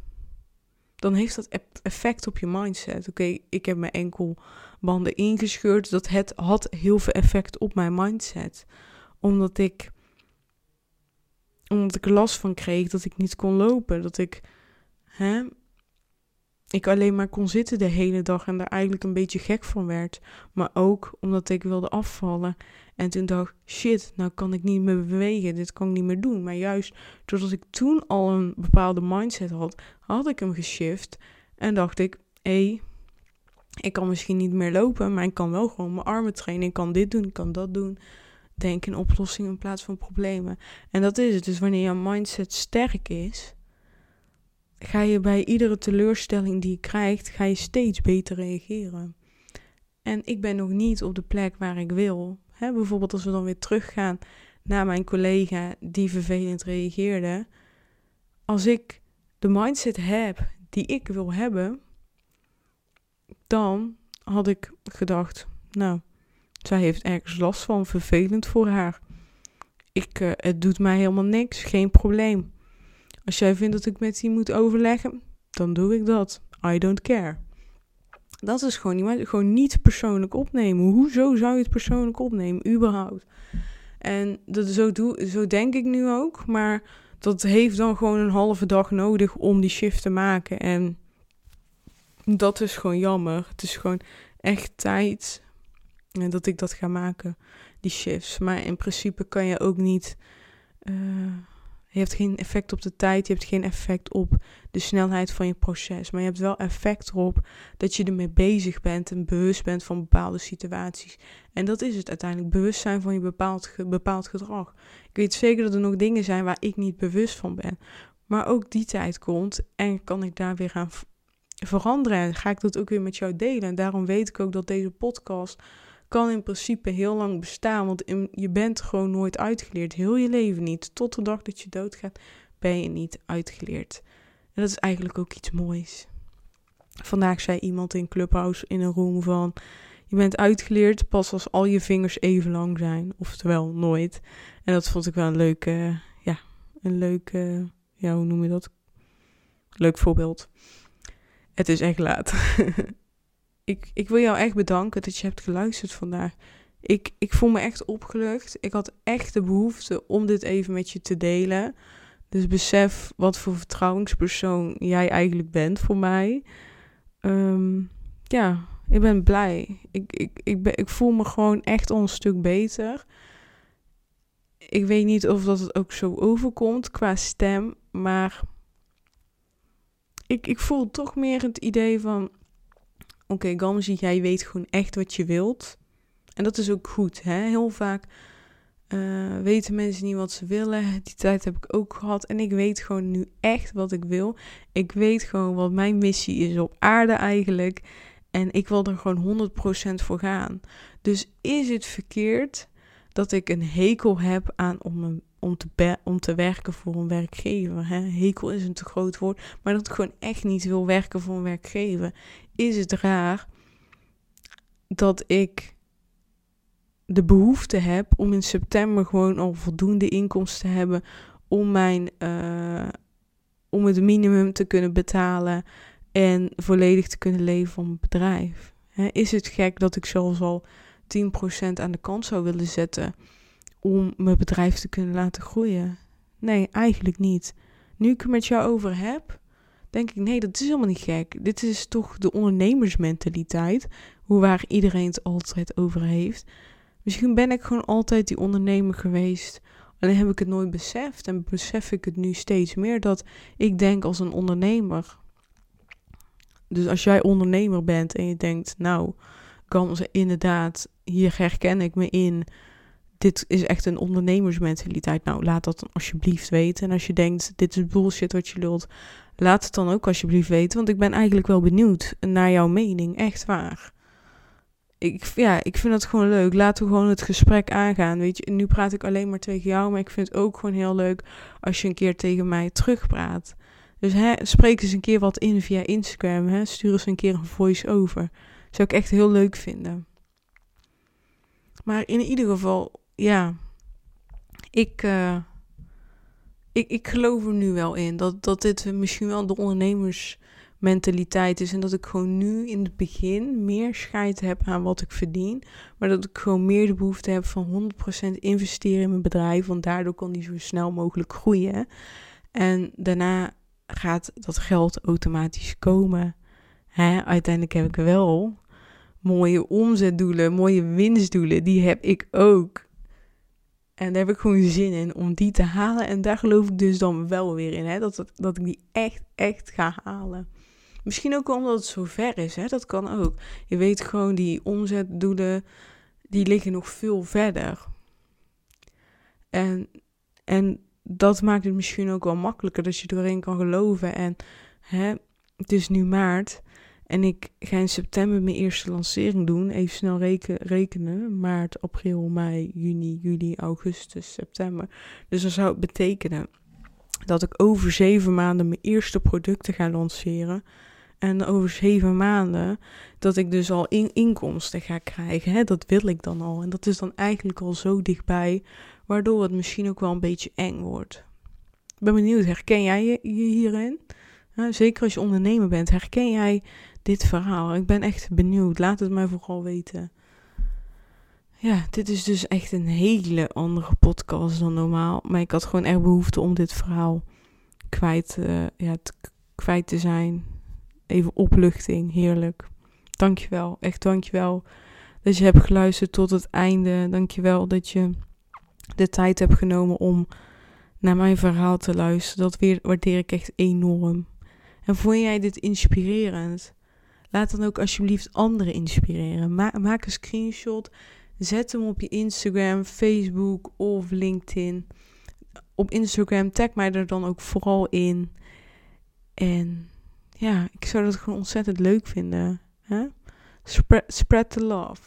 dan heeft dat effect op je mindset. Oké, ik heb mijn enkelbanden ingescheurd. Dat het had heel veel effect op mijn mindset. Omdat ik omdat ik last van kreeg dat ik niet kon lopen. Dat ik, hè, ik alleen maar kon zitten de hele dag en daar eigenlijk een beetje gek van werd. Maar ook omdat ik wilde afvallen. En toen dacht shit, nou kan ik niet meer bewegen. Dit kan ik niet meer doen. Maar juist doordat ik toen al een bepaalde mindset had, had ik hem geshift. En dacht ik, hé, hey, ik kan misschien niet meer lopen, maar ik kan wel gewoon mijn armen trainen. Ik kan dit doen, ik kan dat doen denk in oplossingen in plaats van problemen. En dat is het. Dus wanneer jouw mindset sterk is, ga je bij iedere teleurstelling die je krijgt, ga je steeds beter reageren. En ik ben nog niet op de plek waar ik wil. He, bijvoorbeeld als we dan weer teruggaan naar mijn collega die vervelend reageerde. Als ik de mindset heb die ik wil hebben, dan had ik gedacht, nou, zij heeft ergens last van, vervelend voor haar. Ik, uh, het doet mij helemaal niks, geen probleem. Als jij vindt dat ik met die moet overleggen, dan doe ik dat. I don't care. Dat is gewoon niet, gewoon niet persoonlijk opnemen. Hoezo zou je het persoonlijk opnemen, überhaupt? En dat, zo, doe, zo denk ik nu ook, maar dat heeft dan gewoon een halve dag nodig om die shift te maken. En dat is gewoon jammer. Het is gewoon echt tijd en dat ik dat ga maken, die shifts. Maar in principe kan je ook niet. Uh, je hebt geen effect op de tijd, je hebt geen effect op de snelheid van je proces. Maar je hebt wel effect erop dat je ermee bezig bent en bewust bent van bepaalde situaties. En dat is het uiteindelijk, bewustzijn van je bepaald, bepaald gedrag. Ik weet zeker dat er nog dingen zijn waar ik niet bewust van ben. Maar ook die tijd komt en kan ik daar weer aan veranderen. En ga ik dat ook weer met jou delen. En daarom weet ik ook dat deze podcast kan in principe heel lang bestaan. Want je bent gewoon nooit uitgeleerd. Heel je leven niet. Tot de dag dat je doodgaat ben je niet uitgeleerd. En dat is eigenlijk ook iets moois. Vandaag zei iemand in Clubhouse in een room van... Je bent uitgeleerd pas als al je vingers even lang zijn. Oftewel, nooit. En dat vond ik wel een leuke... Ja, een leuke... Ja, hoe noem je dat? Leuk voorbeeld. Het is echt laat. ik, ik wil jou echt bedanken dat je hebt geluisterd vandaag. Ik, ik voel me echt opgelucht. Ik had echt de behoefte om dit even met je te delen. Dus besef wat voor vertrouwenspersoon jij eigenlijk bent voor mij. Ehm, ja, ik ben blij. Ik, ik, ik, ik voel me gewoon echt al een stuk beter. Ik weet niet of dat het ook zo overkomt qua stem, maar ik, ik voel toch meer het idee van oké, okay, Gamzi, jij weet gewoon echt wat je wilt. En dat is ook goed. Hè? Heel vaak uh, weten mensen niet wat ze willen. Die tijd heb ik ook gehad. En ik weet gewoon nu echt wat ik wil. Ik weet gewoon wat mijn missie is op aarde eigenlijk. En ik wil er gewoon 100% voor gaan. Dus is het verkeerd dat ik een hekel heb aan om, om, te, om te werken voor een werkgever? Hè? Hekel is een te groot woord. Maar dat ik gewoon echt niet wil werken voor een werkgever is het raar dat ik de behoefte heb om in september gewoon al voldoende inkomsten te hebben om mijn uh, om het minimum te kunnen betalen En volledig te kunnen leven van mijn bedrijf. is het gek dat ik zelfs al 10% aan de kant zou willen zetten om mijn bedrijf te kunnen laten groeien? Nee, eigenlijk niet. Nu ik het met jou over heb, denk ik, nee, dat is helemaal niet gek. Dit is toch de ondernemersmentaliteit, hoe waar iedereen het altijd over heeft. Misschien ben ik gewoon altijd die ondernemer geweest. Alleen heb ik het nooit beseft en besef ik het nu steeds meer dat ik denk als een ondernemer. Dus als jij ondernemer bent en je denkt, nou, kan ze inderdaad, hier herken ik me in. Dit is echt een ondernemersmentaliteit. Nou, laat dat dan alsjeblieft weten. En als je denkt, dit is bullshit wat je lult, laat het dan ook alsjeblieft weten. Want ik ben eigenlijk wel benieuwd naar jouw mening. Echt waar. Ik, ja, ik vind het gewoon leuk. Laten we gewoon het gesprek aangaan. Weet je, nu praat ik alleen maar tegen jou. Maar ik vind het ook gewoon heel leuk als je een keer tegen mij terugpraat. Dus hè, spreek eens een keer wat in via Instagram. Hè. Stuur eens een keer een voice-over. Zou ik echt heel leuk vinden. Maar in ieder geval, ja. Ik, uh, ik, ik geloof er nu wel in. Dat, dat dit misschien wel de ondernemersmentaliteit is. En dat ik gewoon nu in het begin meer scheid heb aan wat ik verdien. Maar dat ik gewoon meer de behoefte heb van 100% investeren in mijn bedrijf. Want daardoor kan die zo snel mogelijk groeien. En daarna gaat dat geld automatisch komen. Uiteindelijk heb ik wel mooie omzetdoelen, mooie winstdoelen. Die heb ik ook. En daar heb ik gewoon zin in om die te halen. En daar geloof ik dus dan wel weer in. Hè? Dat, dat, dat ik die echt, echt ga halen. Misschien ook omdat het zo ver is. Hè? Dat kan ook. Je weet gewoon, die omzetdoelen, die liggen nog veel verder. En, en dat maakt het misschien ook wel makkelijker dat je erin kan geloven. En hè, het is nu maart. En ik ga in september mijn eerste lancering doen. Even snel rekenen. Maart, april, mei, juni, juli, augustus, september. Dus dat zou betekenen dat ik over zeven maanden mijn eerste producten ga lanceren. En over zeven maanden dat ik dus al in inkomsten ga krijgen. Hè? Dat wil ik dan al. En dat is dan eigenlijk al zo dichtbij. Waardoor het misschien ook wel een beetje eng wordt. Ik ben benieuwd, herken jij je hierin? zeker als je ondernemer bent, herken jij dit verhaal? Ik ben echt benieuwd. Laat het mij vooral weten. Ja, dit is dus echt een hele andere podcast dan normaal. Maar ik had gewoon echt behoefte om dit verhaal kwijt, uh, ja, kwijt te zijn. Even opluchting, heerlijk. Dankjewel, echt dankjewel dat je hebt geluisterd tot het einde. Dankjewel dat je de tijd hebt genomen om naar mijn verhaal te luisteren. Dat waardeer ik echt enorm. En vond jij dit inspirerend? Laat dan ook alsjeblieft anderen inspireren. maak een screenshot. Zet hem op je Instagram, Facebook of LinkedIn. Op Instagram tag mij er dan ook vooral in. En ja, ik zou dat gewoon ontzettend leuk vinden. Hè? Spread, spread the love.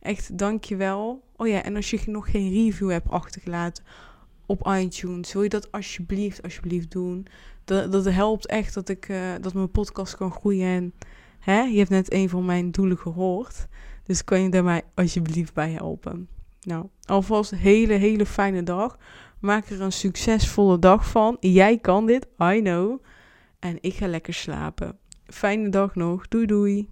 Echt, dankjewel. Oh ja, en als je nog geen review hebt achtergelaten op iTunes, wil je dat alsjeblieft, alsjeblieft doen. Dat, dat helpt echt dat, ik, uh, dat mijn podcast kan groeien. En hè, je hebt net een van mijn doelen gehoord. Dus kan je daar mij alsjeblieft bij helpen. Nou, alvast een hele, hele fijne dag. Maak er een succesvolle dag van. Jij kan dit, I know. En ik ga lekker slapen. Fijne dag nog. Doei doei.